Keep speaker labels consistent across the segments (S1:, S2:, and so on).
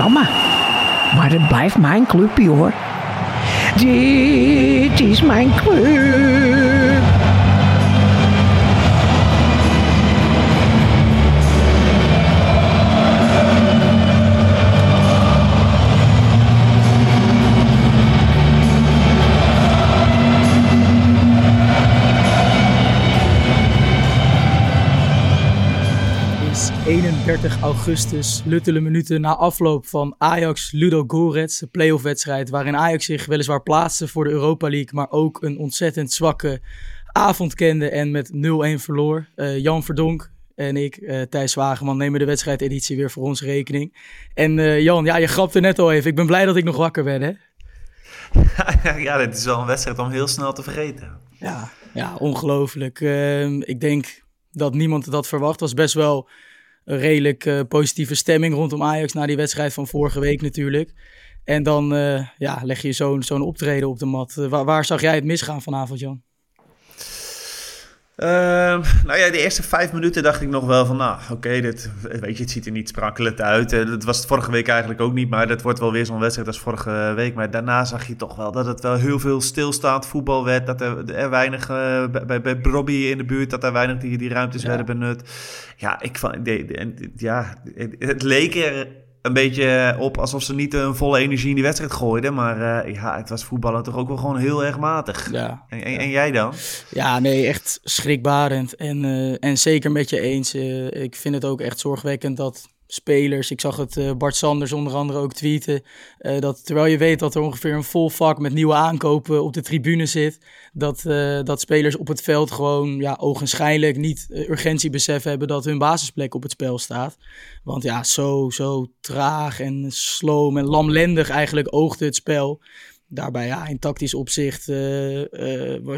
S1: Godsamme. Maar het blijft mijn clubje hoor. Dit is mijn club.
S2: 31 augustus, luttele minuten na afloop van Ajax Ludo Gorets, de playoff wedstrijd waarin Ajax zich weliswaar plaatste voor de Europa League, maar ook een ontzettend zwakke avond kende en met 0-1 verloor. Eh, Jan Verdonk en ik, eh, Thijs Wageman, nemen de wedstrijdeditie weer voor onze rekening. En eh, Jan, ja, je grapte net al even. Ik ben blij dat ik nog wakker ben, hè?
S3: ja, dit is wel een wedstrijd om heel snel te vergeten.
S2: Ja, ja ongelooflijk. Ehm, ik denk dat niemand dat verwacht. was best wel een redelijk eh, positieve stemming rondom Ajax na die wedstrijd van vorige week natuurlijk. En dan eh, ja, leg je zo'n zo'n optreden op de mat. Eh, waar, waar zag jij het misgaan vanavond, Jan?
S3: Ehm, nou ja, de eerste vijf minuten dacht ik nog wel van, nou oké, dit, weet je, het ziet er niet sprankelend uit. Uh, dat was het vorige week eigenlijk ook niet, maar dat wordt wel weer zo'n wedstrijd als vorige week. Maar daarna zag je toch wel dat het wel heel veel stilstaand voetbal werd. Dat er, er weinig, uh, bij, bij Robbie in de buurt, dat er weinig die, die ruimtes ja. werden benut. Ja, ik de, de, ja, het leek er een beetje op alsof ze niet een volle energie in die wedstrijd gooiden. Maar uh, ja, het was voetballen toch ook wel gewoon heel erg matig.
S2: Ja.
S3: En, en, en jij dan?
S2: Ja, nee, echt schrikbarend. En, uh, en zeker met je eens. Uh, ik vind het ook echt zorgwekkend dat spelers. Ik zag het uh, Bart Sanders onder andere ook tweeten. Uh, dat terwijl je weet dat er ongeveer een vol vak met nieuwe aankopen op de tribune zit. Dat, uh, dat spelers op het veld gewoon ja, ogenschijnlijk niet urgentiebesef hebben dat hun basisplek op het spel staat. Want ja, zo, zo traag en sloom en lamlendig eigenlijk oogde het spel. Daarbij ja, in tactisch opzicht,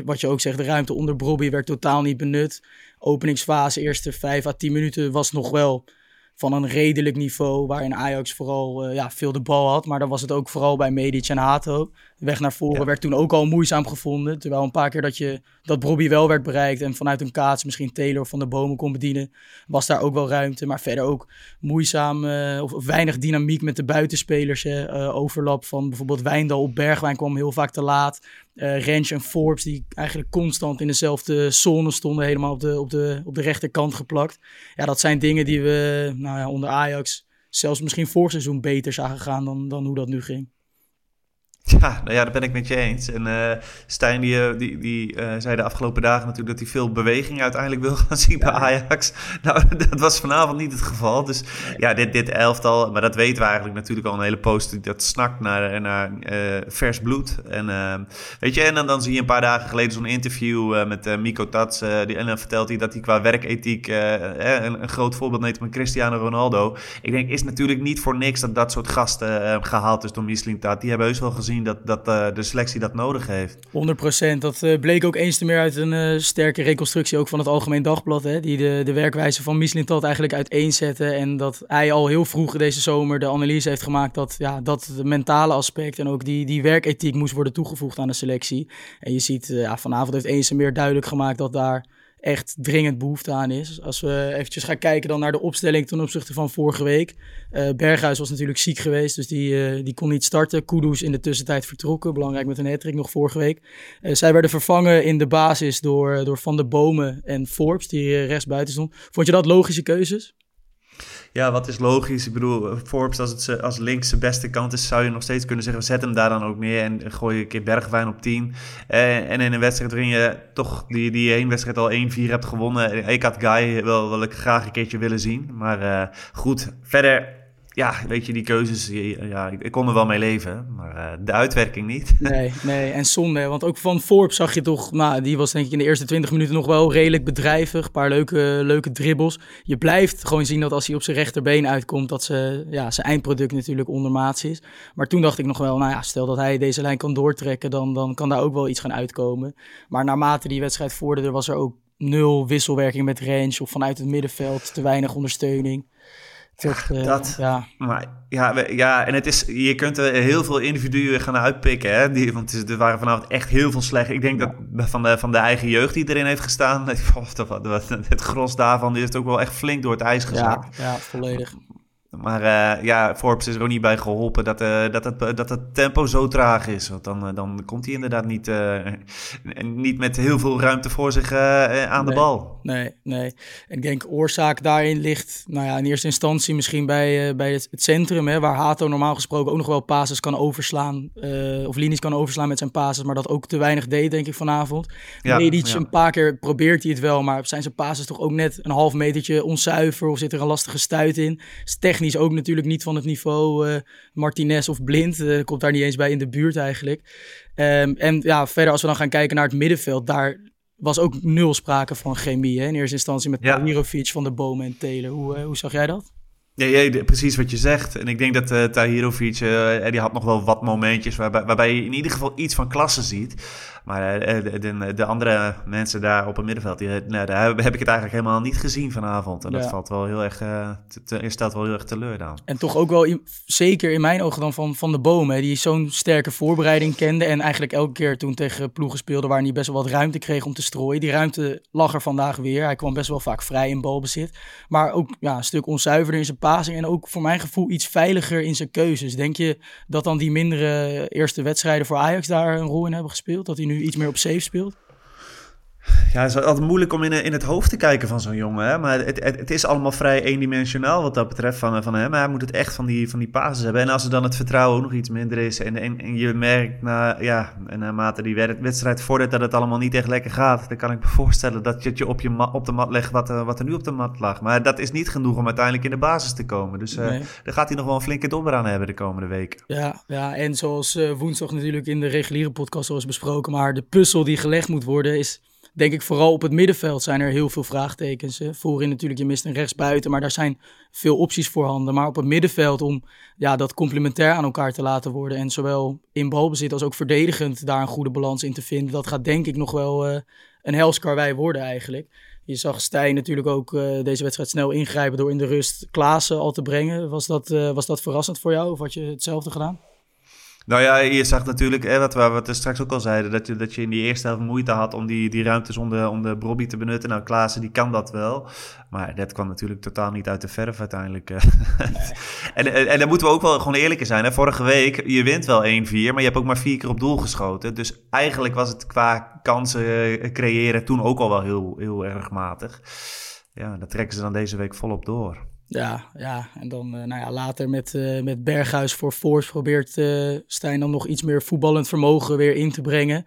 S2: wat je ook zegt, de ruimte onder Brobby werd totaal niet benut. Openingsfase, eerste 5 à 10 minuten was nog wel van een redelijk niveau, waarin Ajax vooral uh, ja, veel de bal had. Maar dan was het ook vooral bij Medic en Hato. De weg naar voren ja. werd toen ook al moeizaam gevonden. Terwijl een paar keer dat, je, dat Bobby wel werd bereikt en vanuit een kaats misschien Taylor van de bomen kon bedienen, was daar ook wel ruimte. Maar verder ook moeizaam uh, of, weinig dynamiek met de buitenspelers. Uh, overlap van bijvoorbeeld Wijndal op Bergwijn kwam heel vaak te laat. Uh, Rens en Forbes, die eigenlijk constant in dezelfde zone stonden, helemaal op de, op, de, op de rechterkant geplakt. Ja, dat zijn dingen die we nou ja, onder Ajax zelfs misschien vorig seizoen beter zagen gaan dan, dan hoe dat nu ging.
S3: Ja, nou ja, daar ben ik met je eens. En uh, Stijn die, die, die uh, zei de afgelopen dagen natuurlijk dat hij veel beweging uiteindelijk wil gaan zien bij Ajax. Nou, dat was vanavond niet het geval. Dus ja, dit, dit elftal, maar dat weten we eigenlijk natuurlijk al een hele post, dat snakt naar, naar uh, vers bloed. En weet je, en dan, dan zie je een paar dagen geleden zo'n interview met Miko Tats. die, en dan vertelt hij dat hij qua werkethiek een, een, groot voorbeeld neemt met Cristiano Ronaldo. Ik denk, is natuurlijk niet voor niks dat dat soort gasten gehaald is door Mislintat. Die hebben heus wel gezien dat, dat uh, de selectie dat nodig heeft.
S2: 100%. Dat uh, bleek ook eens te meer uit een uh, sterke reconstructie ook van het Algemeen Dagblad. Hè, die de, de werkwijze van Mislintat eigenlijk uiteenzette. En dat hij al heel vroeg deze zomer de analyse heeft gemaakt dat ja, dat mentale aspect en ook die, die werkethiek moest worden toegevoegd aan de selectie. En je ziet, ja, vanavond heeft eens te meer duidelijk gemaakt dat daar echt dringend behoefte aan is. Als we eventjes gaan kijken dan naar de opstelling ten opzichte van vorige week. Uh, Berghuis was natuurlijk ziek geweest, dus die, uh, die kon niet starten. Kudus in de tussentijd vertrokken, belangrijk met een hattrick nog vorige week. Uh, zij werden vervangen in de basis door, door Van de Bomen en Forbes, die rechtsbuiten stond. Vond je dat logische keuzes?
S3: Ja, wat is logisch? Ik bedoel, Forbes als, het, als links de beste kant is, zou je nog steeds kunnen zeggen, zet hem daar dan ook neer en gooi een keer Bergwijn op 10. En, en in een wedstrijd waarin je toch die, die één wedstrijd al 1-4 hebt gewonnen. Ik had Guy wel, wel ik graag een keertje willen zien. Maar goed, verder ja, weet je, die keuzes, ja, ik, kon er wel mee leven, maar uh, de uitwerking niet.
S2: Nee, nee, en zonde, want ook van Forbes zag je toch, nou, die was denk ik in de eerste 20 minuten nog wel redelijk bedrijvig, een paar leuke, leuke dribbles. Je blijft gewoon zien dat als hij op zijn rechterbeen uitkomt, dat ze, ja, zijn eindproduct natuurlijk ondermaats is. Maar toen dacht ik nog wel, nou ja, stel dat hij deze lijn kan doortrekken, dan, dan kan daar ook wel iets gaan uitkomen. Maar naarmate die wedstrijd vorderde, was er ook nul wisselwerking met range of vanuit het middenveld, te weinig ondersteuning.
S3: Uh, dat, ja. Maar, ja, ja, en het is, je kunt er heel veel individuen gaan uitpikken. Hè? Die, want er waren vanavond echt heel veel slecht. Ik denk dat van de, van de eigen jeugd die erin heeft gestaan, het gros daarvan is het ook wel echt flink door het ijs gezakt.
S2: Ja, ja volledig.
S3: Maar uh, ja, Forbes is er ook niet bij geholpen dat, uh, dat, het, dat het tempo zo traag is. Want dan, uh, dan komt hij inderdaad niet, niet met heel veel ruimte voor zich aan de bal.
S2: Nee, nee. Ik denk oorzaak daarin ligt, nou ja, in eerste instantie misschien bij, bij het, het, centrum, hè, waar Hato normaal gesproken ook nog wel passes kan overslaan. of linies kan overslaan met zijn passes, maar dat ook te weinig deed, denk ik, vanavond. Ja, Medic, ja. een paar keer probeert hij het wel, maar zijn zijn passes toch ook net een half metertje onzuiver of zit er een lastige stuit in? Is technisch ook natuurlijk niet van het niveau uh, Martinez of Blind. Uh, komt daar niet eens bij in de buurt eigenlijk. Um, en ja, verder als we dan gaan kijken naar het middenveld, daar was ook nul sprake van chemie. Hè? In eerste instantie met ja. Mirovic, Van de Bomen en Telen. Hoe, uh, hoe zag jij dat?
S3: Ja, ja, precies wat je zegt. En ik denk dat uh, Tahirovic, uh, die had nog wel wat momentjes waarbij, waarbij je in ieder geval iets van klasse ziet. Maar uh, de, de, de, andere mensen daar op het middenveld, die, nou, daar heb, heb, ik het eigenlijk helemaal niet gezien vanavond. En dat valt wel heel erg, te, te, stelt wel heel erg teleur dan.
S2: En toch ook wel, zeker in mijn ogen dan van, van de bomen, die zo'n sterke voorbereiding kende. En eigenlijk elke keer toen tegen ploegen speelde waar hij best wel wat ruimte kreeg om te strooien. Die ruimte lag er vandaag weer. Hij kwam best wel vaak vrij in balbezit. Maar ook ja, een stuk onzuiverder in zijn passing en ook voor mijn gevoel iets veiliger in zijn keuzes. Denk je dat dan die mindere eerste wedstrijden voor Ajax daar een rol in hebben gespeeld? Dat hij nu iets meer op safe speelt?
S3: Ja, het is altijd moeilijk om in, in het hoofd te kijken van zo'n jongen. Hè? Maar het, het, het, is allemaal vrij eendimensionaal wat dat betreft van, van hem. Maar hij moet het echt van die, van die basis hebben. En als er dan het vertrouwen ook nog iets minder is... en, en, en je merkt na, ja, naarmate die wedstrijd vordert dat het allemaal niet echt lekker gaat... dan kan ik me voorstellen dat je het je op, je op de mat legt wat, wat er nu op de mat lag. Maar dat is niet genoeg om uiteindelijk in de basis te komen. Dus uh, daar gaat hij nog wel een flinke dobber aan hebben de komende weken.
S2: Ja, ja en zoals woensdag natuurlijk in de reguliere podcast al is besproken... maar de puzzel die gelegd moet worden is denk ik vooral op het middenveld zijn er heel veel vraagtekens. Hè. Voorin natuurlijk, je mist een rechtsbuiten, maar daar zijn veel opties voorhanden. Maar op het middenveld om ja, dat complementair aan elkaar te laten worden en zowel in balbezit als ook verdedigend daar een goede balans in te vinden, dat gaat denk ik nog wel uh, een helskarwei worden eigenlijk. Je zag Stijn natuurlijk ook uh, deze wedstrijd snel ingrijpen door in de rust Klaassen al te brengen. Was dat, uh, was dat verrassend voor jou of had je hetzelfde gedaan?
S3: Nou ja, je zag natuurlijk, hè, wat, we, wat we straks ook al zeiden, dat je, dat je in die eerste helft moeite had om die, die ruimtes om de, om de Brobby te benutten. Nou, Klaassen, die kan dat wel. Maar dat kwam natuurlijk totaal niet uit de verf uiteindelijk. Eh. en, en, en dan moeten we ook wel gewoon eerlijk zijn. Hè? Vorige week, je wint wel 1-4, maar je hebt ook maar vier keer op doel geschoten. Dus eigenlijk was het qua kansen eh, creëren toen ook al wel heel, heel erg matig. Ja, dat trekken ze dan deze week volop door.
S2: Ja, ja, en dan uh, nou ja, later met, uh, met Berghuis voor Force probeert uh, Stijn dan nog iets meer voetballend vermogen weer in te brengen.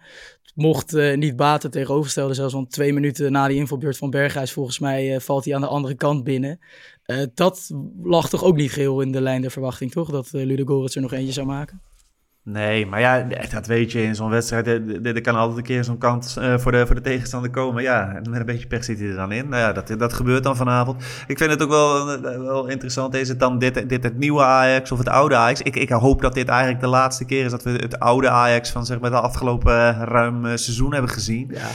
S2: Mocht niet baten tegenoverstelde, zelfs want twee minuten na die invalbeurt van Berghuis, volgens mij valt hij aan de andere kant binnen. dat lag toch ook niet geheel in de lijn der verwachting, toch? Dat Ludogorets er nog eentje zou maken?
S3: Nee, maar ja, dat weet je in zo'n wedstrijd. Er, kan altijd een keer zo'n kans uh, voor, de, voor de tegenstander komen. Ja, met een beetje pech zit hij er dan in. Nou ja, dat, dat gebeurt dan vanavond. Ik vind het ook wel, wel interessant. Is het dan dit, dit het nieuwe Ajax of het oude Ajax? Ik, ik hoop dat dit eigenlijk de laatste keer is dat we het oude Ajax van zeg maar de afgelopen ruim seizoen hebben gezien. Ja.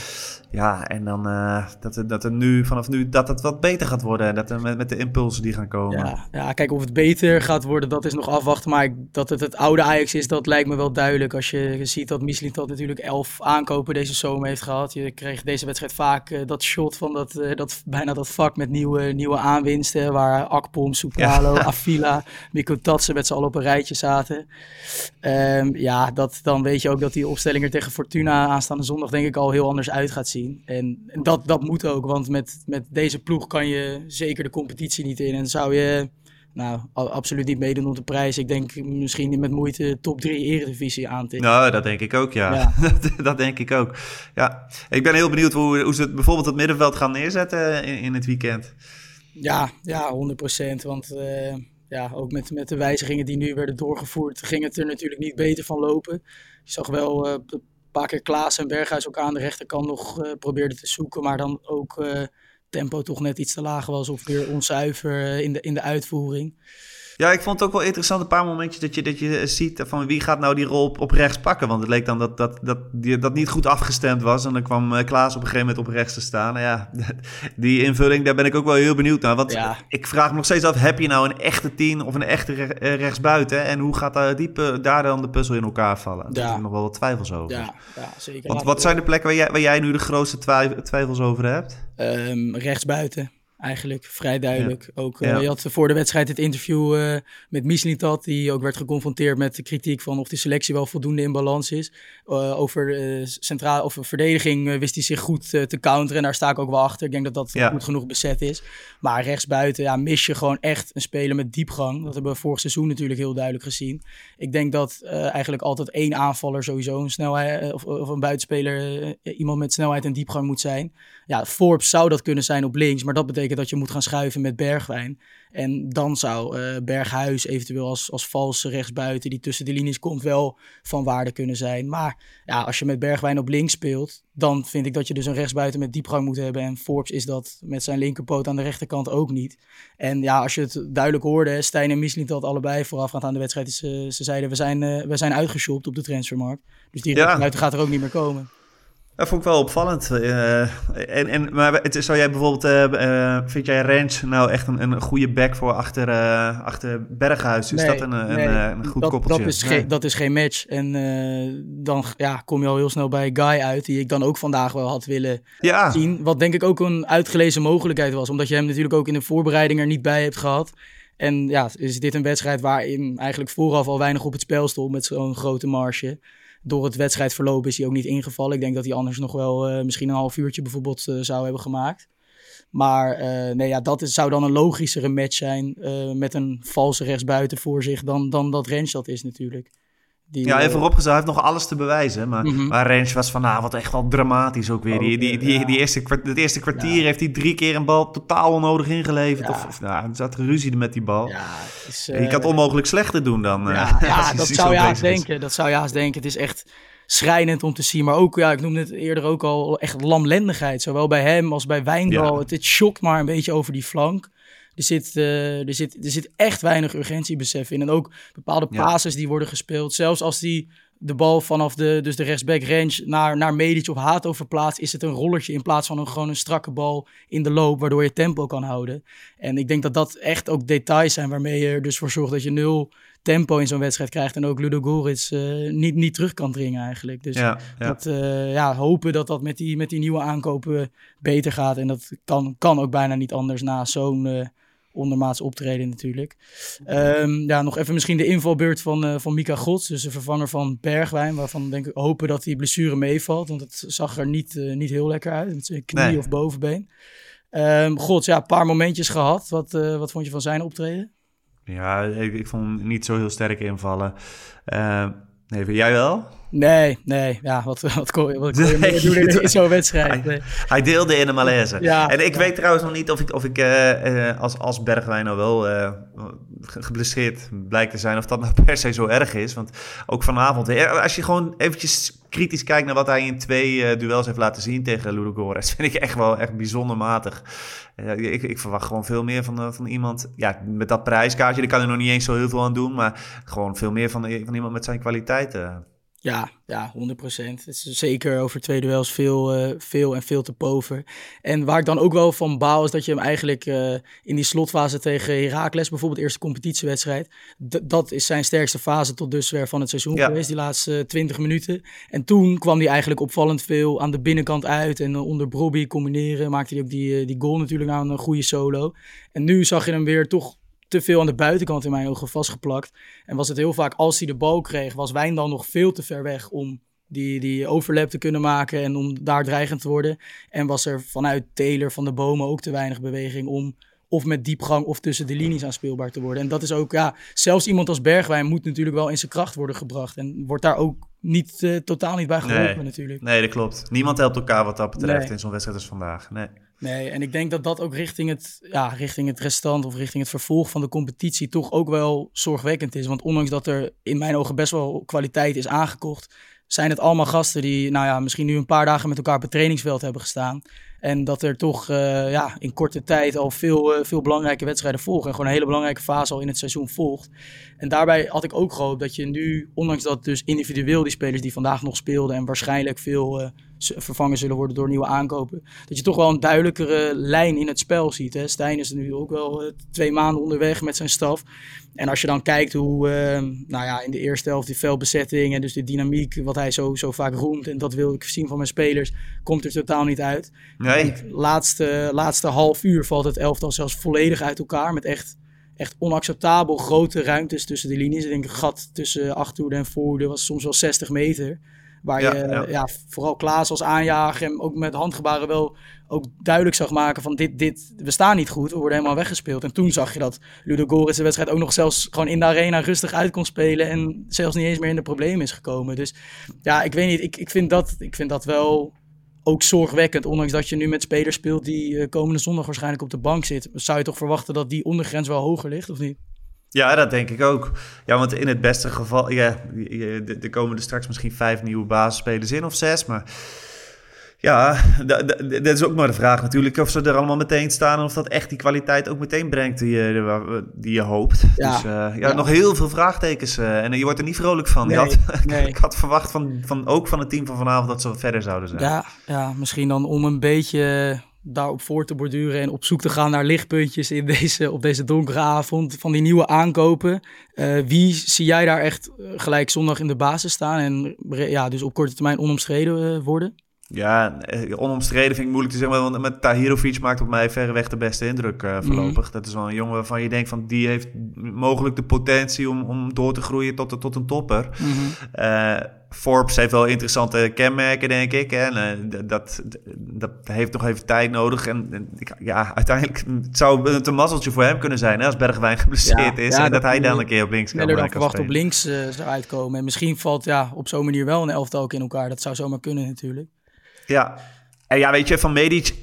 S3: Ja, en dan uh, dat, dat er nu, vanaf nu, dat het wat beter gaat worden. Dat er met, met de impulsen die gaan komen.
S2: Ja, ja, kijk, of het beter gaat worden, dat is nog afwachten. Maar dat het het oude Ajax is, dat lijkt me wel duidelijk. Als je ziet dat dat natuurlijk elf aankopen deze zomer heeft gehad. Je kreeg deze wedstrijd vaak uh, dat shot van dat, uh, dat, bijna dat vak met nieuwe, nieuwe aanwinsten. Waar Akpom, Sopralo, ja. Afila, Mikko Tatsen met z'n allen op een rijtje zaten. Um, ja, dat, dan weet je ook dat die opstelling er tegen Fortuna aanstaande zondag denk ik al heel anders uit gaat zien. Gezien. En dat, dat moet ook, want met, met deze ploeg kan je zeker de competitie niet in. En zou je nou, absoluut niet meedoen om de prijs. Ik denk misschien met moeite top 3 eredivisie aantikken.
S3: Nou, dat denk ik ook, ja. ja. dat denk ik ook. Ja, ik ben heel benieuwd hoe, hoe ze het, bijvoorbeeld het middenveld gaan neerzetten in, in het weekend.
S2: Ja, ja, 100%. Want uh, ja, ook met, met de wijzigingen die nu werden doorgevoerd, ging het er natuurlijk niet beter van lopen. Je zag wel uh, een paar keer Klaas en Berghuis ook aan de rechterkant nog uh, probeerden te zoeken, maar dan ook tempo toch net iets te laag was of weer onzuiver in de, in de uitvoering.
S3: Ja, ik vond het ook wel interessant een paar momentjes dat je, dat je ziet van wie gaat nou die rol op, op rechts pakken. Want het leek dan dat dat, dat, die, dat niet goed afgestemd was. En dan kwam uh, Klaas op een gegeven moment op rechts te staan. Nou ja, die invulling, daar ben ik ook wel heel benieuwd naar. Want ik vraag me nog steeds af, heb je nou een echte tien of een echte re eh, rechtsbuiten? En hoe gaat daar, die, daar dan de puzzel in elkaar vallen? Daar heb ik nog wel wat twijfels over.
S2: Ja, ja zeker.
S3: Want wat zijn de plekken waar jij, waar jij nu de grootste twijfels over hebt?
S2: Um, rechtsbuiten eigenlijk vrij duidelijk. Ook, uh, Je had voor de wedstrijd het interview uh, met Mislintat, die ook werd geconfronteerd met de kritiek van of de selectie wel voldoende in balans is. Uh, over centraal of verdediging wist hij zich goed te counteren en daar sta ik ook wel achter. Ik denk dat dat ja. goed genoeg bezet is. Maar rechtsbuiten ja, mis je gewoon echt een speler met diepgang. Dat hebben we vorig seizoen natuurlijk heel duidelijk gezien. Ik denk dat eigenlijk altijd één aanvaller sowieso een snelheid of, of een buitenspeler iemand met snelheid en diepgang moet zijn. Ja, Forbes zou dat kunnen zijn op links, maar dat betekent dat je moet gaan schuiven met Bergwijn. En dan zou uh, Berghuis eventueel als, als valse rechtsbuiten die tussen de linies komt wel van waarde kunnen zijn. Maar ja, als je met Bergwijn op links speelt, dan vind ik dat je dus een rechtsbuiten met diepgang moet hebben. En Forbes is dat met zijn linkerpoot aan de rechterkant ook niet. En ja, als je het duidelijk hoorde, Stijn en Misling dat allebei voorafgaand aan de wedstrijd. Ze, ze zeiden, we zijn, uh, we zijn uitgeshopt op de transfermarkt. Dus die ja. gaat er ook niet meer komen.
S3: Dat vond ik wel opvallend. Uh, en, en, maar het, zou jij bijvoorbeeld, uh, vind jij Rens nou echt een, een goede back voor achter, uh, achter Berghuis? Is
S2: nee,
S3: dat een,
S2: nee,
S3: een, een, goed
S2: dat,
S3: koppeltje?
S2: Dat is, nee. geen, dat is geen match. En dan ja, kom je al heel snel bij Guy uit, die ik dan ook vandaag wel had willen
S3: ja.
S2: zien. Wat denk ik ook een uitgelezen mogelijkheid was, omdat je hem natuurlijk ook in de voorbereiding er niet bij hebt gehad. En ja, is dit een wedstrijd waarin eigenlijk vooraf al weinig op het spel stond met zo'n grote marge door het wedstrijdverloop is hij ook niet ingevallen. Ik denk dat hij anders nog wel uh, misschien een half uurtje bijvoorbeeld uh, zou hebben gemaakt. Maar uh, nee, ja, dat zou dan een logischere match zijn met een valse rechtsbuiten voor zich dan, dan dat Rens dat is natuurlijk.
S3: Die, ja, even eh, vooropgezet, hij heeft nog alles te bewijzen. Maar, mm -hmm. maar Rens was vanavond echt wel dramatisch ook weer. Die, die, die, die eerste, het eerste kwartier ja. heeft hij drie keer een bal totaal onnodig ingeleverd. Ja. Of, of nou, er zat ruzie met die bal. Ja, is, uh, je kan het onmogelijk slechter doen dan.
S2: Ja, uh, ja dat zou je haast denken. Dat zou je haast denken. Het is echt schrijnend om te zien. Maar ook, ja, ik noemde het eerder ook al, echt lamlendigheid. Zowel bij hem als bij Wijndal. Het, het maar een beetje over die flank. Er zit, uh, er, zit, er zit echt weinig urgentiebesef in. En ook bepaalde passes ja. die worden gespeeld. Zelfs als die de bal vanaf de, dus de rechtsback range naar, naar Medic of Hato verplaatst, is het een rollertje in plaats van een, gewoon een strakke bal in de loop, waardoor je tempo kan houden. En ik denk dat dat echt ook details zijn waarmee je er dus voor zorgt dat je nul tempo in zo'n wedstrijd krijgt. En ook Ludo Goritz uh, niet, niet terug kan dringen eigenlijk. Dus ja, ja. Dat, uh, ja, hopen dat dat met die, met die nieuwe aankopen beter gaat. En dat kan, kan ook bijna niet anders na zo'n uh, ondermaats optreden natuurlijk. Um, ja, nog even misschien de invalbeurt van, uh, van Mika Gods, dus de vervanger van Bergwijn, waarvan denk ik hopen dat die blessure meevalt, want het zag er niet, uh, niet heel lekker uit, met zijn knie nee. of bovenbeen. Um, Gods, ja, een paar momentjes gehad. Wat, uh, wat vond je van zijn optreden?
S3: Ja, ik, ik vond hem niet zo heel sterk invallen. Nee, vind jij wel?
S2: Nee, nee. Ja, wat, wat kon, wat kon je nee, doen in, in zo'n wedstrijd?
S3: Nee. Hij, hij, deelde in de malaise. Ja, en ik ja. weet trouwens nog niet of ik, of ik uh, uh, als, als Bergwijn nou wel uh, geblesseerd blijkt te zijn... of dat nou per se zo erg is. Want ook vanavond, als je gewoon eventjes kritisch kijkt naar wat hij in twee duels heeft laten zien tegen Ludogorets... vind ik echt wel echt bijzonder matig. ik, ik verwacht gewoon veel meer van, van iemand... Ja, met dat prijskaartje, daar kan er nog niet eens zo heel veel aan doen... maar gewoon veel meer van, van iemand met zijn kwaliteiten...
S2: Ja, ja, 100%. Het is zeker over twee duels veel, uh, veel en veel te pover. En waar ik dan ook wel van baal is dat je hem eigenlijk uh, in die slotfase tegen Heracles, bijvoorbeeld eerste competitiewedstrijd, dat is zijn sterkste fase tot dusver van het seizoen ja. geweest, die laatste uh, 20 minuten. En toen kwam hij eigenlijk opvallend veel aan de binnenkant uit en onder Brobby combineren, maakte hij ook die, die goal natuurlijk aan een goede solo. En nu zag je hem weer toch te veel aan de buitenkant in mijn ogen vastgeplakt. En was het heel vaak, als hij de bal kreeg, was Wijn dan nog veel te ver weg om die, die overlap te kunnen maken en om daar dreigend te worden. En was er vanuit Taylor van de bomen ook te weinig beweging om of met diepgang of tussen de linies aanspeelbaar te worden. En dat is ook, ja, zelfs iemand als Bergwijn moet natuurlijk wel in zijn kracht worden gebracht. En wordt daar ook niet, uh, totaal niet bij geholpen
S3: nee.
S2: natuurlijk.
S3: Nee, dat klopt. Niemand helpt elkaar wat dat betreft in zo'n wedstrijd als vandaag. Nee.
S2: Nee, en ik denk dat dat ook richting het, ja, richting het restant of richting het vervolg van de competitie toch ook wel zorgwekkend is. Want ondanks dat er in mijn ogen best wel kwaliteit is aangekocht, zijn het allemaal gasten die nou ja, misschien nu een paar dagen met elkaar op het trainingsveld hebben gestaan. En dat er toch uh, ja, in korte tijd al veel, uh, veel belangrijke wedstrijden volgen. En gewoon een hele belangrijke fase al in het seizoen volgt. En daarbij had ik ook gehoopt dat je nu, ondanks dat dus individueel die spelers die vandaag nog speelden en waarschijnlijk veel uh, vervangen zullen worden door nieuwe aankopen, dat je toch wel een duidelijkere lijn in het spel ziet. Hè? Stijn is nu ook wel twee maanden onderweg met zijn staf. En als je dan kijkt hoe, nou ja, in de eerste helft die veldbezetting en dus de dynamiek, wat hij zo, zo vaak roemt, en dat wil ik zien van mijn spelers, komt er totaal niet uit.
S3: Nee.
S2: Laatste, laatste half uur valt het elftal zelfs volledig uit elkaar. Met echt, echt onacceptabel grote ruimtes tussen de linies. Ik denk een gat tussen achterhoede en voorhoede was soms wel 60 meter. Waar
S3: Ja,
S2: je
S3: ja.
S2: ja. vooral Klaas als aanjager hem ook met handgebaren wel ook duidelijk zag maken van dit, dit, we staan niet goed, we worden helemaal weggespeeld. En toen zag je dat Ludo Goris de wedstrijd ook nog zelfs gewoon in de arena rustig uit kon spelen en zelfs niet eens meer in de problemen is gekomen. Dus ja, ik weet niet, ik, ik, vind, dat, ik vind dat wel ook zorgwekkend. Ondanks dat je nu met spelers speelt die eh, komende zondag waarschijnlijk op de bank zit. Zou je toch verwachten dat die ondergrens wel hoger ligt, of niet?
S3: Ja, dat denk ik ook. Ja, want in het beste geval, ja, er komen er straks misschien vijf nieuwe basisspelers in of zes, maar ja, da- da- dat is ook maar de vraag natuurlijk of ze er allemaal meteen staan en of dat echt die kwaliteit ook meteen brengt die je, die je hoopt.
S2: Ja.
S3: Dus eh, ja,
S2: Ja.
S3: nog heel veel vraagtekens eh, en je wordt er niet vrolijk van.
S2: Nee,
S3: had,
S2: nee.
S3: ik had verwacht van, van, ook van het team van vanavond dat ze wat verder zouden zijn.
S2: Ja, ja, misschien dan om een beetje daarop voor te borduren en op zoek te gaan naar lichtpuntjes in deze, op deze donkere avond van die nieuwe aankopen. Eh, wie zie jij daar echt eh, gelijk zondag in de basis staan en ja, dus op korte termijn onomstreden eh, worden?
S3: Ja, eh, onomstreden vind ik moeilijk te zeggen, want met Tahirovic maakt op mij verreweg de beste indruk eh, voorlopig. Dat is wel een jongen waarvan je denkt van die heeft mogelijk de potentie om, om door te groeien tot, tot een topper. Eh, Forbes heeft wel interessante kenmerken, denk ik. En dat, dat heeft nog even tijd nodig. En, ja, uiteindelijk zou het een mazzeltje voor hem kunnen zijn hè, als Bergwijn geblesseerd
S2: Ja,
S3: is.
S2: ja,
S3: en dat,
S2: dat
S3: hij dan een keer op links kan,
S2: dan verwacht op links zou uitkomen. En misschien valt ja, op zo'n manier wel een elftal ook in elkaar. Dat zou zomaar kunnen natuurlijk.
S3: Ja. En ja, weet je, van Medic,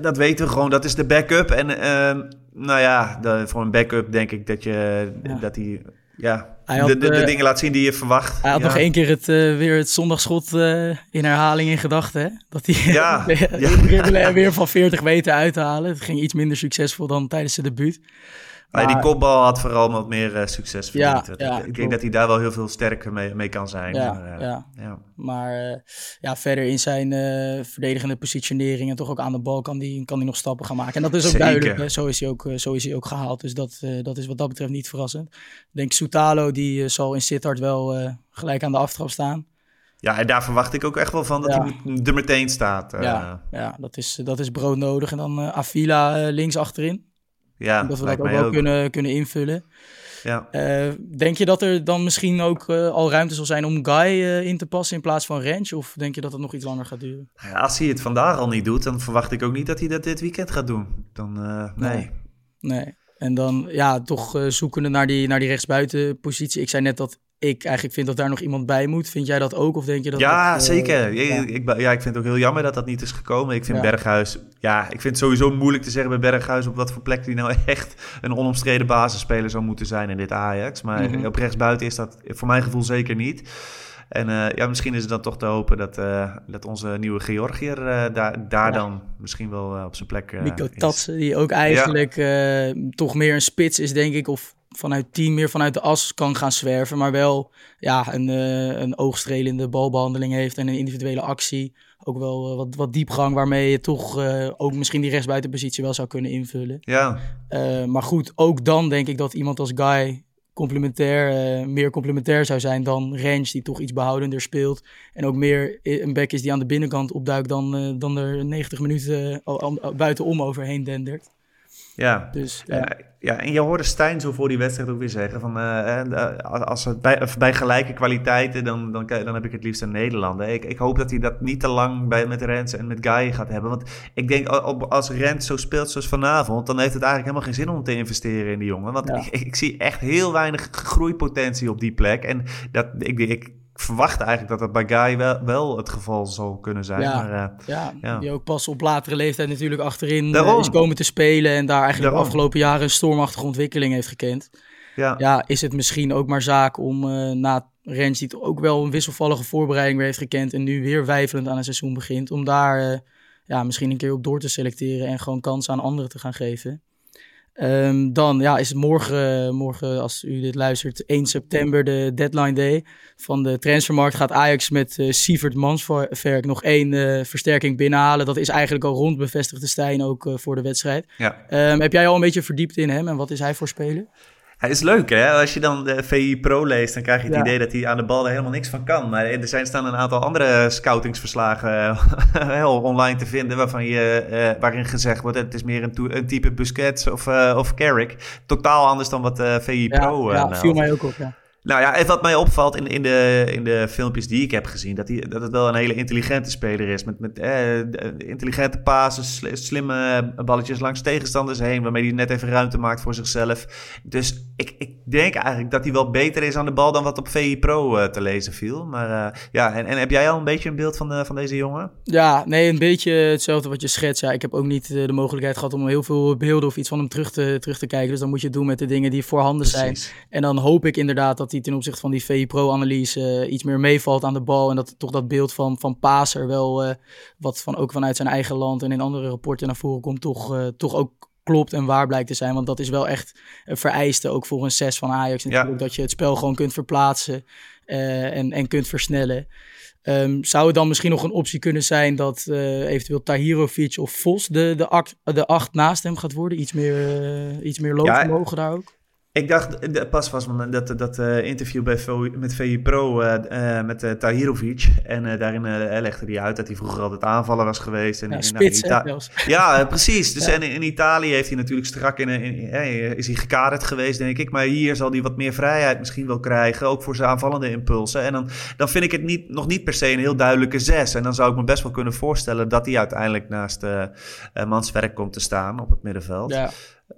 S3: dat weten we gewoon. Dat is de backup. En ehm, nou ja, de- voor een backup denk ik dat je
S2: Ja.
S3: dat hij ja,
S2: Hij had,
S3: de, de, de
S2: eh,
S3: dingen laat zien die je verwacht.
S2: Hij had
S3: ja.
S2: nog één keer het, eh, weer het zondagschot eh, in herhaling in gedachten. Dat hij
S3: Ja, ja.
S2: weer van 40 meter uit te halen. Het ging iets minder succesvol dan tijdens zijn debuut.
S3: Maar die kopbal had vooral wat meer eh, succes verdiend.
S2: ja,
S3: ik denk dat hij daar wel heel veel sterker mee, mee kan zijn.
S2: Ja,
S3: Maar, eh,
S2: ja.
S3: ja.
S2: Maar eh, ja, verder in zijn verdedigende positionering en toch ook aan de bal kan hij kan die nog stappen gaan maken. En dat is ook
S3: Zeker.
S2: duidelijk. Hè? Zo, is hij ook, zo is hij ook gehaald. Dus dat, dat is wat dat betreft niet verrassend. Ik denk Soutalo, die zal in Sittard wel gelijk aan de aftrap staan.
S3: ja, en daar verwacht ik ook echt wel van dat
S2: Ja.
S3: hij er meteen staat.
S2: ja, ja dat, is, dat is broodnodig. En dan eh, Avila links achterin.
S3: Ja,
S2: dat we dat ook wel Kunnen, kunnen invullen.
S3: Ja.
S2: Eh, denk je dat er dan misschien ook eh, al ruimte zal zijn om Guy eh, in te passen in plaats van Ranch? Of denk je dat het nog iets langer gaat duren?
S3: Ja, als hij het vandaag al niet doet, dan verwacht ik ook niet dat hij dat dit weekend gaat doen. Dan, nee.
S2: Nee. Nee. En dan ja, toch zoekende naar die, naar die rechtsbuitenpositie. Ik zei net dat ik eigenlijk vind dat daar nog iemand bij moet. Vind jij dat ook? Of denk je dat
S3: Ja,
S2: dat, eh,
S3: zeker. Ja,
S2: ja.
S3: Ik, ja, ik vind het ook heel jammer dat dat niet is gekomen. Ik vind
S2: Ja.
S3: Berghuis... Ja, ik vind het sowieso moeilijk te zeggen bij Berghuis... op wat voor plek hij nou echt een onomstreden basisspeler zou moeten zijn in dit Ajax. Maar
S2: Mhm.
S3: op rechtsbuiten is dat voor mijn gevoel zeker niet. En eh, ja, misschien is het dan toch te hopen dat, eh, dat onze nieuwe Georgiër eh, daar, daar
S2: Ja.
S3: dan misschien wel op zijn plek
S2: Nico. Tatsen, die ook eigenlijk toch meer een spits is, denk ik. Of vanuit team meer vanuit de as kan gaan zwerven. Maar wel ja, een, eh, een oogstrelende balbehandeling heeft en een individuele actie. Ook wel eh, wat, wat diepgang waarmee je toch eh, ook misschien die rechtsbuitenpositie wel zou kunnen invullen.
S3: Ja,
S2: maar goed, ook dan denk ik dat iemand als Guy complementair, meer complementair zou zijn dan Range, die toch iets behoudender speelt. En ook meer een back is die aan de binnenkant opduikt dan, dan er 90 minuten al- buitenom overheen dendert.
S3: Ja.
S2: Dus,
S3: ja.
S2: ja.
S3: ja, en je hoorde Stijn zo voor die wedstrijd ook weer zeggen van eh, eh, als het bij, bij gelijke kwaliteiten, dan, dan, dan heb ik het liefst een Nederlander. Ik, ik hoop dat hij dat niet te lang bij, met Rens en met Guy gaat hebben. Want ik denk als Rens zo speelt zoals vanavond, dan heeft het eigenlijk helemaal geen zin om te investeren in die jongen. Want
S2: Ja.
S3: ik, ik zie echt heel weinig groeipotentie op die plek. En dat, ik, ik verwacht eigenlijk dat dat bij Guy wel, wel het geval zal kunnen zijn.
S2: Ja.
S3: Maar, eh,
S2: Ja,
S3: Ja.
S2: die ook pas op latere leeftijd natuurlijk achterin eh, is komen te spelen. En daar eigenlijk de afgelopen jaren een stormachtige ontwikkeling heeft gekend.
S3: ja.
S2: Ja, is het misschien ook maar zaak om eh, na Rens, die ook wel een wisselvallige voorbereiding weer heeft gekend. En nu weer wijfelend aan een seizoen begint. Om daar ja, misschien een keer op door te selecteren en gewoon kansen aan anderen te gaan geven. Ehm, dan ja, is morgen, morgen, als u dit luistert, 1 september, de deadline day van de transfermarkt. Gaat Ajax met eh Sievert Mansverk nog één eh, versterking binnenhalen. Dat is eigenlijk al rond, bevestigde Stijn ook eh, voor de wedstrijd.
S3: ja.
S2: Ehm, heb jij al een beetje verdiept in hem en wat is hij voor speler?
S3: Hij is leuk, hè? Als je dan de VI Pro leest, dan krijg je het
S2: Ja.
S3: idee dat hij aan de bal er helemaal niks van kan. Maar er zijn staan een aantal andere scoutingsverslagen heel online te vinden, waarvan je, eh, waarin gezegd wordt: het is meer een, een type Busquets of, eh of Carrick. Totaal anders dan wat eh VI Pro.
S2: ja,
S3: eh,
S2: ja
S3: meldt.
S2: viel mij ook op. Ja.
S3: Nou ja, en wat mij opvalt in, in, de, in de filmpjes die ik heb gezien, dat, hij, dat het wel een hele intelligente speler is. Met, met eh, intelligente passes, sli- slimme balletjes langs tegenstanders heen, waarmee hij net even ruimte maakt voor zichzelf. Dus ik, ik denk eigenlijk dat hij wel beter is aan de bal dan wat op VI Pro eh, te lezen viel. Maar eh, ja, en, en heb jij al een beetje een beeld van, van deze jongen?
S2: Ja, nee, een beetje hetzelfde wat je schetst. Ja, ik heb ook niet de mogelijkheid gehad om heel veel beelden of iets van hem terug te, terug te kijken. Dus dan moet je het doen met de dingen die voorhanden zijn. En dan hoop ik inderdaad dat hij ten opzichte van die VI Pro-analyse eh, iets meer meevalt aan de bal. En dat toch dat beeld van, van Paser wel, eh, wat van, ook vanuit zijn eigen land en in andere rapporten naar voren komt, toch, eh, toch ook klopt en waar blijkt te zijn. Want dat is wel echt een vereiste, ook voor een 6 van Ajax natuurlijk, dat je het spel gewoon kunt verplaatsen en, en kunt versnellen. Ehm, zou het dan misschien nog een optie kunnen zijn dat eh, eventueel Tahirovic of Vos de, de, acht, de acht naast hem gaat worden? Iets meer, iets meer loopvermogen daar ook?
S3: Ik dacht, de- pas was me dat, dat eh, interview bij met VI Pro eh, eh, met eh, Tahirovic. En eh, daarin eh, legde hij uit dat hij vroeger altijd aanvaller was geweest. En
S2: Ja,
S3: in-
S2: spits.
S3: Ja, eh, precies. Dus
S2: Ja.
S3: en in, Italië heeft hij natuurlijk strak in, in, in- eh, is hij gekaderd geweest, denk ik. Maar hier zal hij wat meer vrijheid misschien wel krijgen, ook voor zijn aanvallende impulsen. En dan, dan vind ik het niet, nog niet per se een heel duidelijke zes. En dan zou ik me best wel kunnen voorstellen dat hij uiteindelijk naast eh eh, Manswerk komt te staan op het middenveld.
S2: Ja.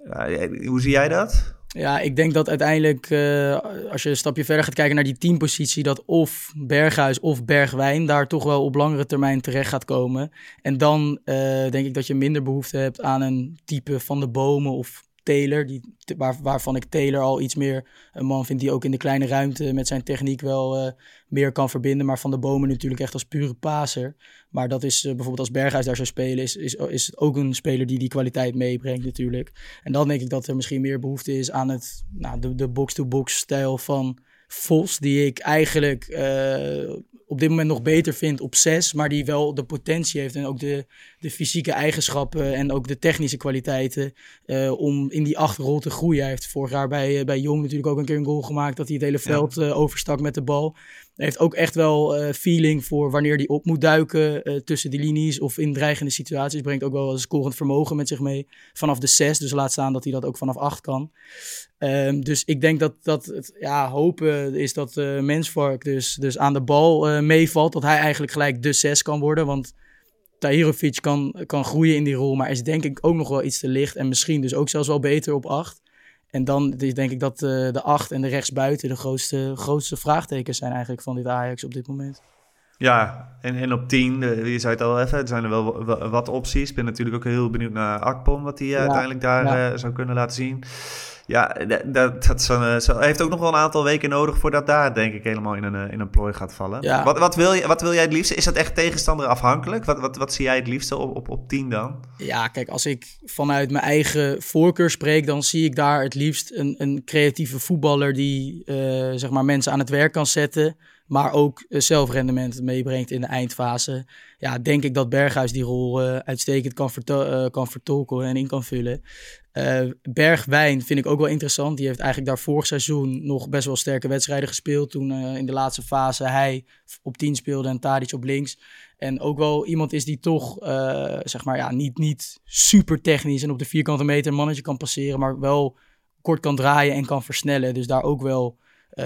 S3: Eh, hoe zie jij dat?
S2: Ja, ik denk dat uiteindelijk, eh, als je een stapje verder gaat kijken naar die teampositie, dat of Berghuis of Bergwijn daar toch wel op langere termijn terecht gaat komen. En dan eh, denk ik dat je minder behoefte hebt aan een type van de bomen of Taylor, die, waar, waarvan ik Taylor al iets meer een man vind die ook in de kleine ruimte met zijn techniek wel eh, meer kan verbinden. Maar van de bomen natuurlijk echt als pure paser. Maar dat is eh, bijvoorbeeld als Berghuis daar zou spelen, is, is, is ook een speler die die kwaliteit meebrengt natuurlijk. En dan denk ik dat er misschien meer behoefte is aan het, nou, de, de box-to-box stijl van Vos, die ik eigenlijk eh, op dit moment nog beter vind op 6, maar die wel de potentie heeft en ook de, de fysieke eigenschappen en ook de technische kwaliteiten eh, om in die achterrol te groeien. Hij heeft vorig jaar bij, eh, bij Jong natuurlijk ook een keer een goal gemaakt dat hij het hele veld eh, overstak met de bal. Hij heeft ook echt wel feeling voor wanneer hij op moet duiken tussen de linies of in dreigende situaties. Brengt ook wel een scorend vermogen met zich mee vanaf de 6. Dus laat staan dat hij dat ook vanaf 8 kan. Ehm, dus ik denk dat, dat het ja, hopen is dat Mensvark dus, dus aan de bal meevalt. Dat hij eigenlijk gelijk de 6 kan worden. Want Tahirovic kan, kan groeien in die rol, maar is denk ik ook nog wel iets te licht. En misschien dus ook zelfs wel beter op 8. En dan denk ik dat uh, de 8 en de rechtsbuiten de grootste, grootste vraagtekens zijn eigenlijk van dit Ajax op dit moment.
S3: Ja, en, en op 10, je zei het al even, er zijn er wel, wat opties. Ik ben natuurlijk ook heel benieuwd naar Akpom, wat hij ja, uiteindelijk daar ja. zou kunnen laten zien. Ja, dat, dat zo, zo, heeft ook nog wel een aantal weken nodig voordat daar, denk ik, helemaal in een, in een plooi gaat vallen.
S2: Ja.
S3: Wat, wat, wil je, wat wil jij het liefste? Is dat echt tegenstander afhankelijk? Wat, wat, wat zie jij het liefste op, op, op 10 dan?
S2: Ja, kijk, als ik vanuit mijn eigen voorkeur spreek, dan zie ik daar het liefst een, een creatieve voetballer die uh, zeg maar mensen aan het werk kan zetten. Maar ook zelfrendement meebrengt in de eindfase. Ja, denk ik dat Berghuis die rol uitstekend kan, kan vertolken en in kan vullen. Uh, Bergwijn vind ik ook wel interessant. Die heeft eigenlijk daar vorig seizoen nog best wel sterke wedstrijden gespeeld. Toen in de laatste fase hij op 10 speelde en Tadic op links. En ook wel iemand is die toch, zeg maar, ja, niet, niet super technisch en op de vierkante meter een mannetje kan passeren, maar wel kort kan draaien en kan versnellen. Dus daar ook wel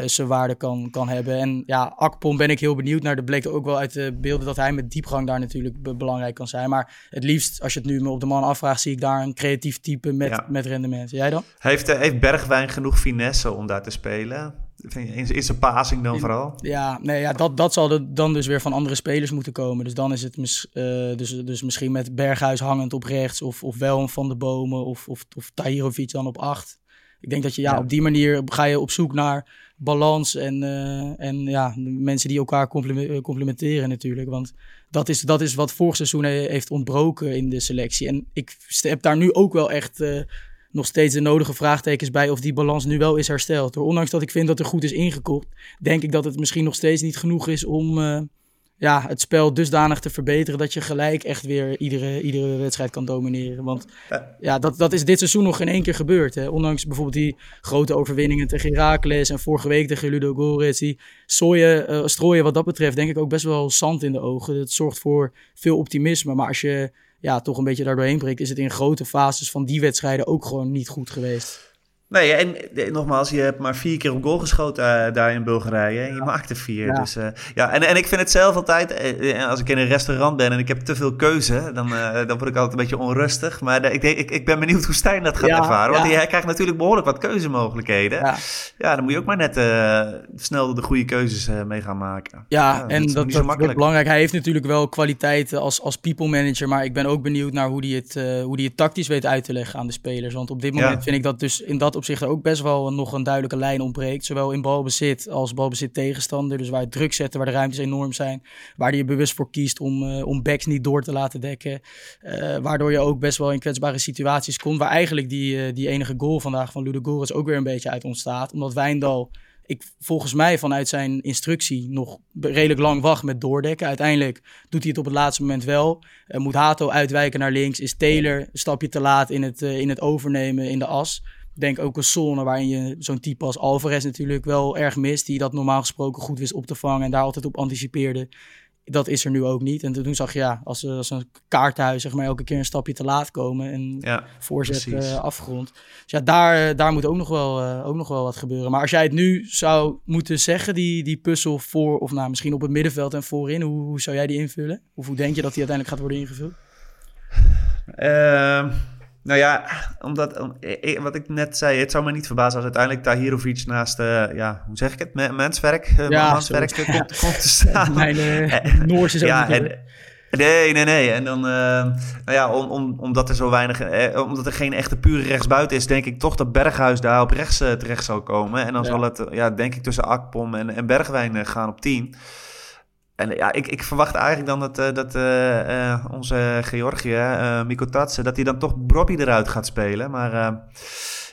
S2: zijn waarde kan, kan hebben. En ja, Akpom ben ik heel benieuwd naar. Dat bleek ook wel uit de beelden dat hij met diepgang daar natuurlijk belangrijk kan zijn. Maar het liefst, als je het nu me op de man afvraagt, zie ik daar een creatief type met, met rendement. Jij dan?
S3: Heeft, uh, heeft Bergwijn genoeg finesse om daar te spelen? In, in zijn passing dan vooral?
S2: Ja, nee, ja dat, dat zal dan dus weer van andere spelers moeten komen. Dus dan is het mis, uh, dus, dus misschien met Berghuis hangend op rechts. Of, of wel van de bomen. Of, of, of Tahirovic dan op acht. Ik denk dat je ja, op die manier ga je op zoek naar balans en, uh, en ja, mensen die elkaar complementeren natuurlijk. Want dat is, dat is wat vorig seizoen heeft ontbroken in de selectie. En ik heb daar nu ook wel echt nog steeds de nodige vraagtekens bij of die balans nu wel is hersteld. Ondanks dat ik vind dat er goed is ingekocht, denk ik dat het misschien nog steeds niet genoeg is om ja, het spel dusdanig te verbeteren dat je gelijk echt weer iedere, iedere wedstrijd kan domineren. Want ja, dat, dat is dit seizoen nog geen één keer gebeurd. Hè. Ondanks bijvoorbeeld die grote overwinningen tegen Heracles en vorige week tegen Ludo Goretz. Die sooien, uh, strooien wat dat betreft denk ik ook best wel zand in de ogen. Dat zorgt voor veel optimisme. Maar als je ja, toch een beetje daardoorheen breekt, is het in grote fases van die wedstrijden ook gewoon niet goed geweest.
S3: Nee, en nogmaals, je hebt maar vier keer op goal geschoten uh, daar in Bulgarije. En je maakte vier. Ja. Dus, uh, ja, en, en ik vind het zelf altijd, uh, als ik in een restaurant ben en ik heb te veel keuze, dan, dan word ik altijd een beetje onrustig. Maar ik, ik, ik ben benieuwd hoe Stijn dat gaat ervaren. Want hij krijgt natuurlijk behoorlijk wat keuzemogelijkheden. Ja, ja dan moet je ook maar net snel de goede keuzes mee gaan maken.
S2: Ja, en dat, dat, dat is belangrijk. Hij heeft natuurlijk wel kwaliteiten als, als people manager. Maar ik ben ook benieuwd naar hoe hij het, hoe die het tactisch weet uit te leggen aan de spelers. Want op dit moment vind ik dat dus in dat opzicht ook best wel nog een duidelijke lijn ontbreekt. Zowel in balbezit als balbezit tegenstander. Dus waar het druk zetten, waar de ruimtes enorm zijn. Waar je bewust voor kiest om, uh, om backs niet door te laten dekken. Uh, waardoor je ook best wel in kwetsbare situaties komt. Waar eigenlijk die, uh, die enige goal vandaag van Ludogorets ook weer een beetje uit ontstaat. Omdat Wijndal ik volgens mij vanuit zijn instructie nog redelijk lang wacht met doordekken. Uiteindelijk doet hij het op het laatste moment wel. Moet Hato uitwijken naar links. Is Taylor een stapje te laat in het, in het overnemen in de as denk ook een zone waarin je zo'n type als Alvarez natuurlijk wel erg mist. Die dat normaal gesproken goed wist op te vangen en daar altijd op anticipeerde. Dat is er nu ook niet. En toen zag je ja, als, als een kaarthuis zeg maar elke keer een stapje te laat komen. En ja, voorzet uh, afgrond. Dus ja, daar, daar moet ook nog, wel, uh, ook nog wel wat gebeuren. Maar als jij het nu zou moeten zeggen, die, die puzzel voor, of nou misschien op het middenveld en voorin, hoe, hoe zou jij die invullen? Of hoe denk je dat die uiteindelijk gaat worden ingevuld?
S3: Uh... Nou ja, omdat, wat ik net zei, het zou me niet verbazen als uiteindelijk Tahirovic naast, uh, ja, hoe zeg ik het, menswerk, uh, ja, menswerk komt, ja. komt, te staan.
S2: Mijn uh, Noors is ook ja, en,
S3: Nee, nee, nee. En dan, nou ja, om, om, omdat er zo weinig, eh, omdat er geen echte pure rechtsbuiten is, denk ik toch dat Berghuis daar op rechts terecht zal komen. En dan ja. zal het, ja, denk ik, tussen Akpom en, en Bergwijn gaan op 10. En ja, ik, ik verwacht eigenlijk dan dat, uh, dat uh, onze Georgië, Miko Tatsen, dat hij dan toch Bobby eruit gaat spelen. Maar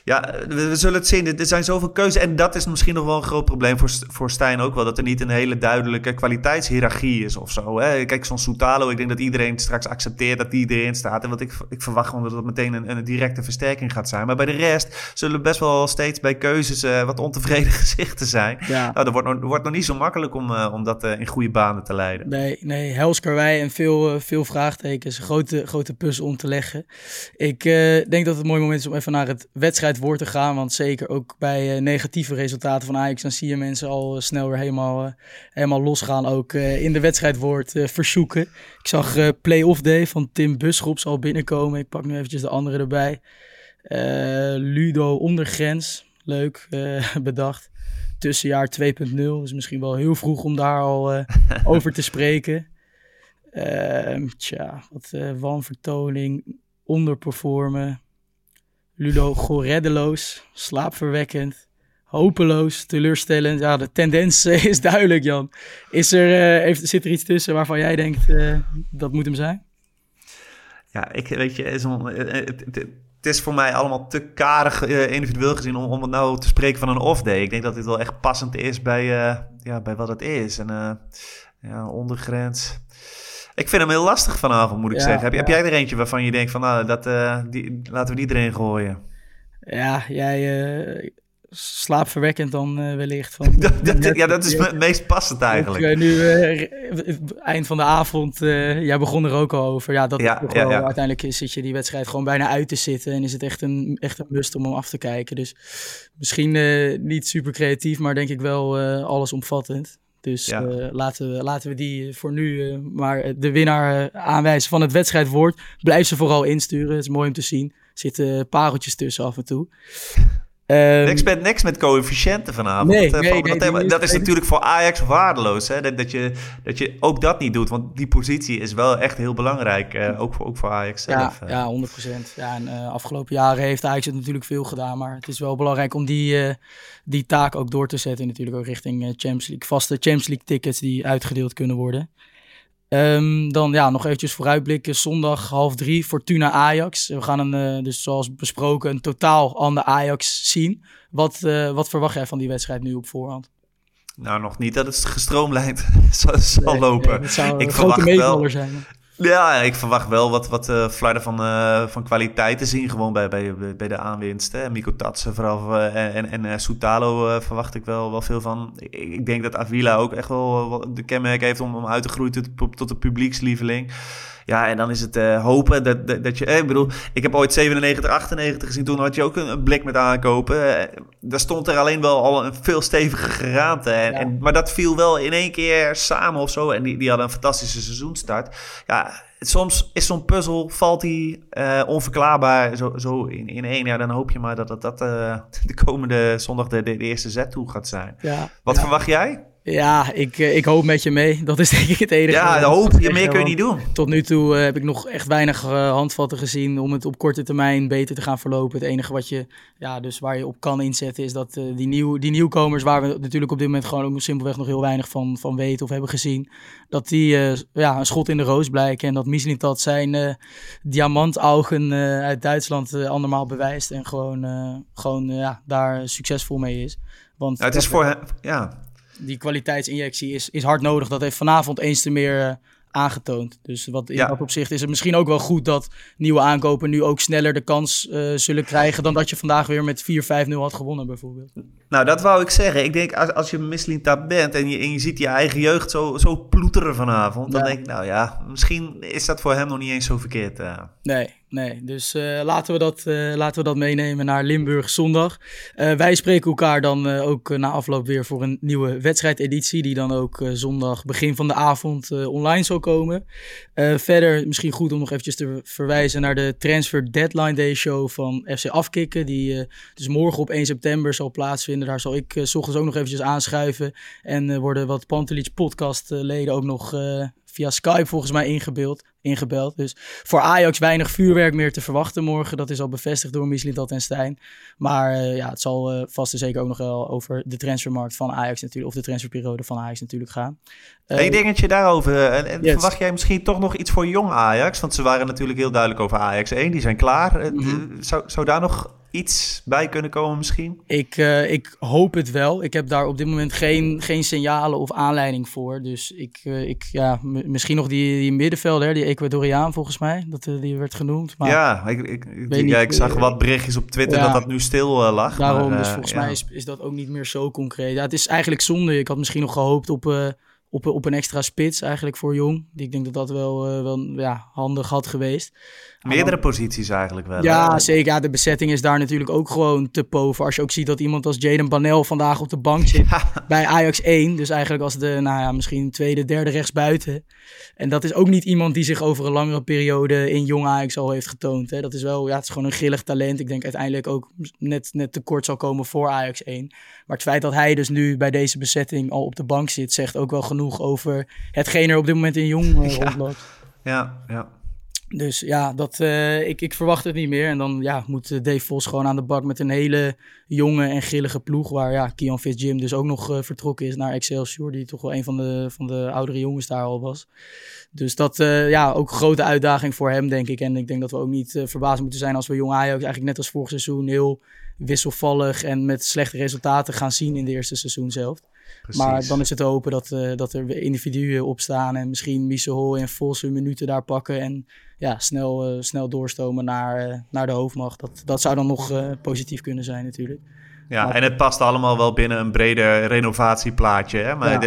S3: ja, we, zullen het zien. Er zijn zoveel keuzes. En dat is misschien nog wel een groot probleem voor, voor Stijn ook wel. Dat er niet een hele duidelijke kwaliteitshierarchie is of zo. Hè? Kijk, zo'n Soutalo, ik denk dat iedereen straks accepteert dat die erin staat. En wat ik, ik verwacht gewoon dat het meteen een, een directe versterking gaat zijn. Maar bij de rest zullen best wel steeds bij keuzes uh, wat ontevreden gezichten zijn. Ja. Nou, dat wordt, nog, wordt nog niet zo makkelijk om, uh, om dat uh, in goede banen te leiden.
S2: Nee, nee helskarwei en veel, veel vraagtekens. Grote, grote puzzel om te leggen. Ik denk dat het een mooi moment is om even naar het wedstrijd voor te gaan. Want zeker ook bij uh, negatieve resultaten van Ajax, dan zie je mensen al uh, snel weer helemaal, uh, helemaal losgaan. Ook in de wedstrijdwoord verzoeken. Ik zag Play-off Day van Tim Buschops al binnenkomen. Ik pak nu eventjes de andere erbij. Ludo ondergrens, leuk bedacht. Tussenjaar 2.0, is misschien wel heel vroeg om daar al over te spreken. tja, wat wanvertoning, onderperformen. Ludo reddeloos, slaapverwekkend, hopeloos, teleurstellend. Ja, de tendens eh, is duidelijk, Jan. Is er, uh, heeft, zit er iets tussen waarvan jij denkt uh, dat moet hem zijn?
S3: Ja, ik weet je, het, is voor mij allemaal te karig individueel gezien om, om het nou te spreken van een off-day. Ik denk dat dit wel echt passend is bij, ja, bij wat het is. En ja, ondergrens. Ik vind hem heel lastig vanavond, moet ik zeggen. Heb, ja. heb, jij er eentje waarvan je denkt van, nou, dat, die, laten we die erin gooien?
S2: Ja, jij slaapverwekkend dan uh, wellicht. Van,
S3: dat, ja, dat is het meest passend eigenlijk.
S2: Uh, nu, uh, eind van de avond, jij begon er ook al over. Ja, dat ja. uiteindelijk zit je die wedstrijd gewoon bijna uit te zitten. En is het echt een, echt een must om hem af te kijken. Dus misschien niet super creatief, maar denk ik wel allesomvattend. Dus laten, we, laten we die voor nu maar de winnaar aanwijzen van het wedstrijdwoord. Blijf ze vooral insturen. Het is mooi om te zien. Er zitten pareltjes tussen af en toe.
S3: Um, niks, met, niks met coëfficiënten vanavond. Nee, dat, nee, nee, dat, dat is natuurlijk voor Ajax waardeloos. Hè? Dat, dat, je, dat je ook dat niet doet. Want die positie is wel echt heel belangrijk. Uh, ook, voor, ook voor Ajax zelf.
S2: Ja, ja 100%. Ja, en uh, afgelopen jaren heeft Ajax het natuurlijk veel gedaan. Maar het is wel belangrijk om die, uh, die taak ook door te zetten. Natuurlijk ook richting Champions League. Vaste Champions League tickets die uitgedeeld kunnen worden. Um, dan ja, nog eventjes vooruitblikken. Zondag half drie, Fortuna Ajax. We gaan een, uh, dus zoals besproken, een totaal ander Ajax zien. Wat, uh, wat verwacht jij van die wedstrijd nu op voorhand?
S3: Nou, nog niet dat het gestroomlijnd zal, nee, lopen. Nee,
S2: het zou ik een grote meevaller zijn.
S3: Ja, ik verwacht wel wat, wat uh, flarden van, uh, van kwaliteit te zien. Gewoon bij, bij, bij de aanwinst. Hè. Miko Tatsen vooral uh, en, en Soutalo verwacht ik wel, wel veel van. Ik, ik, denk dat Avila ook echt wel de kenmerk heeft om, om uit te groeien tot, tot de publiekslieveling. Ja, en dan is het uh, hopen dat, dat, dat je... Eh, ik bedoel, ik heb ooit 97, 98 gezien. Toen had je ook een, blik met aankopen. Uh, daar stond er alleen wel al een veel steviger geraamte. En, ja. en, maar dat viel wel in één keer samen of zo. En die, die hadden een fantastische seizoenstart. Ja, soms is zo'n puzzel, valt die uh, onverklaarbaar zo, zo in, in één. Ja, dan hoop je maar dat dat, dat uh, de komende zondag de, de, de eerste zet toe gaat zijn. Ja, Wat ja. verwacht jij?
S2: Ja, ik, eh, ik hoop met je mee. Dat is denk ik het enige.
S3: Ja, hoop je meer kun je niet doen.
S2: Tot nu toe uh, heb ik nog echt weinig uh, handvatten gezien om het op korte termijn beter te gaan verlopen. Het enige wat je, ja, dus waar je op kan inzetten is dat uh, die, nieuw, die nieuwkomers, waar we natuurlijk op dit moment gewoon ook simpelweg nog heel weinig van, van weten of hebben gezien, dat die ja, een schot in de roos blijken. En dat Mislintat zijn diamantaugen uit Duitsland andermaal bewijst en gewoon, gewoon ja, daar succesvol mee is.
S3: Want ja, het is voor hem, ja,
S2: die kwaliteitsinjectie is, is hard nodig. Dat heeft vanavond eens te meer uh, aangetoond. Dus wat, in ja. dat opzicht is het misschien ook wel goed dat nieuwe aankopen nu ook sneller de kans uh, zullen krijgen dan dat je vandaag weer met 4-5-0 had gewonnen bijvoorbeeld.
S3: Nou, dat wou ik zeggen. Ik denk als, als je Mislintat bent en je, en je ziet je eigen jeugd zo, zo ploeteren vanavond, dan denk ik nou ja, misschien is dat voor hem nog niet eens zo verkeerd. Uh.
S2: Nee, nee. Dus uh, laten, we dat, uh, laten we dat meenemen naar Limburg zondag. Uh, wij spreken elkaar dan ook na afloop weer voor een nieuwe wedstrijdeditie. Die dan ook zondag begin van de avond online zal komen. verder misschien goed om nog eventjes te verwijzen naar de Transfer Deadline Day show van FC Afkikken. Die dus morgen op 1 september zal plaatsvinden. Daar zal ik s ochtends ook nog eventjes aanschuiven. En worden wat Pantelic podcast leden ook nog via Skype volgens mij ingebeeld, ingebeld. Dus voor Ajax weinig vuurwerk meer te verwachten morgen. Dat is al bevestigd door Mislintat en Stijn. Maar uh, ja, het zal uh, vast en zeker ook nog wel over de transfermarkt van Ajax natuurlijk, of de transferperiode van Ajax natuurlijk gaan.
S3: Uh, Eén dingetje daarover. En, en yes. verwacht jij misschien toch nog iets voor jong Ajax? Want ze waren natuurlijk heel duidelijk over Ajax 1. Die zijn klaar. Mm -hmm. zou, zou daar nog iets bij kunnen komen misschien?
S2: Ik, uh, ik hoop het wel. Ik heb daar op dit moment geen, geen signalen of aanleiding voor. Dus ik, uh, ik ja, misschien nog die, die middenvelder, die Ecuadoriaan volgens mij, dat uh, die werd genoemd. Maar
S3: ja, ik, ik, ik, ja, ik zag wat berichtjes op Twitter ja, dat dat nu stil lag.
S2: Daarom,
S3: maar,
S2: dus volgens ja. mij is, is dat ook niet meer zo concreet. Ja, het is eigenlijk zonde. Ik had misschien nog gehoopt op op, op een extra spits eigenlijk voor Jong. Ik denk dat dat wel, uh, wel ja, handig had geweest.
S3: Meerdere posities eigenlijk wel.
S2: Ja, hè? zeker. Ja, de bezetting is daar natuurlijk ook gewoon te pover. Als je ook ziet dat iemand als Jaden Banel vandaag op de bank zit ja. bij Ajax 1. Dus eigenlijk als de, nou ja, misschien tweede, derde rechtsbuiten. En dat is ook niet iemand die zich over een langere periode in Jong Ajax al heeft getoond. Hè. Dat is wel, ja, het is gewoon een grillig talent. Ik denk uiteindelijk ook net, net tekort zal komen voor Ajax 1. Maar het feit dat hij dus nu bij deze bezetting al op de bank zit, zegt ook wel genoeg over hetgeen er op dit moment in Jong uh,
S3: ja. Ja, ja.
S2: Dus ja, dat, uh, ik, ik verwacht het niet meer. En dan ja, moet eh, Dave Vos gewoon aan de bak met een hele jonge en grillige ploeg. Waar ja, Kian Jim dus ook nog uh, vertrokken is naar Excelsior. Die toch wel een van de, van de oudere jongens daar al was. Dus dat uh, ja, ook een grote uitdaging voor hem, denk ik. En ik denk dat we ook niet verbaasd moeten zijn als we jong Ajax eigenlijk net als vorig seizoen heel wisselvallig en met slechte resultaten gaan zien in de eerste seizoen zelf. Maar dan is het hopen dat, uh, dat er individuen opstaan en misschien Miesel en Vos hun minuten daar pakken en ja, snel, uh, snel doorstomen naar, uh, naar de hoofdmacht. Dat, dat zou dan nog positief kunnen zijn natuurlijk.
S3: Ja, en het past allemaal wel binnen een breder renovatieplaatje. Hè? Maar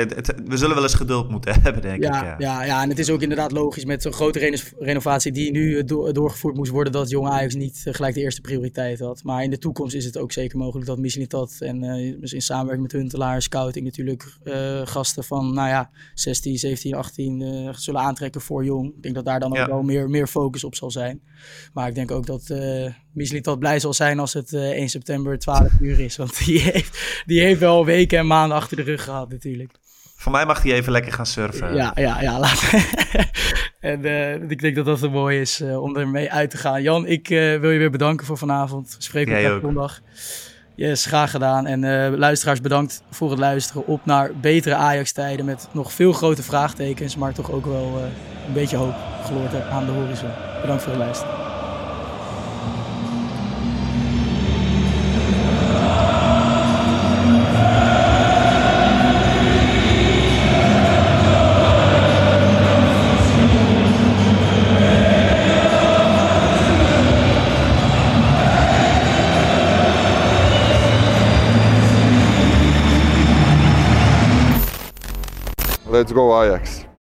S3: we zullen wel eens geduld moeten hebben, denk
S2: ja,
S3: ik.
S2: Ja. ja, ja, en het is ook inderdaad logisch met zo'n grote renovatie die nu eh, doorgevoerd moest worden, dat jonge Ajax niet uh, gelijk de eerste prioriteit had. Maar in de toekomst is het ook zeker mogelijk dat Michelitat en uh, in samenwerking met Huntelaar, Scouting natuurlijk, gasten van, nou ja, 16, 17, 18 zullen aantrekken voor jong. Ik denk dat daar dan ook wel meer, meer focus op zal zijn. Maar ik denk ook dat Michelitat blij zal zijn als het 1 september 12 uur is. Want die heeft, die heeft wel weken en maanden achter de rug gehad natuurlijk.
S3: Voor mij mag hij even lekker gaan surfen.
S2: Ja, ja, ja. Laat. en uh, ik denk dat dat mooi is uh, om ermee uit te gaan. Jan, ik uh, wil je weer bedanken voor vanavond. We spreken elkaar zondag. Yes, graag gedaan. En luisteraars, bedankt voor het luisteren op naar betere Ajax-tijden. Met nog veel grote vraagtekens, maar toch ook wel een beetje hoop geloord aan de horizon. Bedankt voor het luisteren.
S4: Let's go Ajax.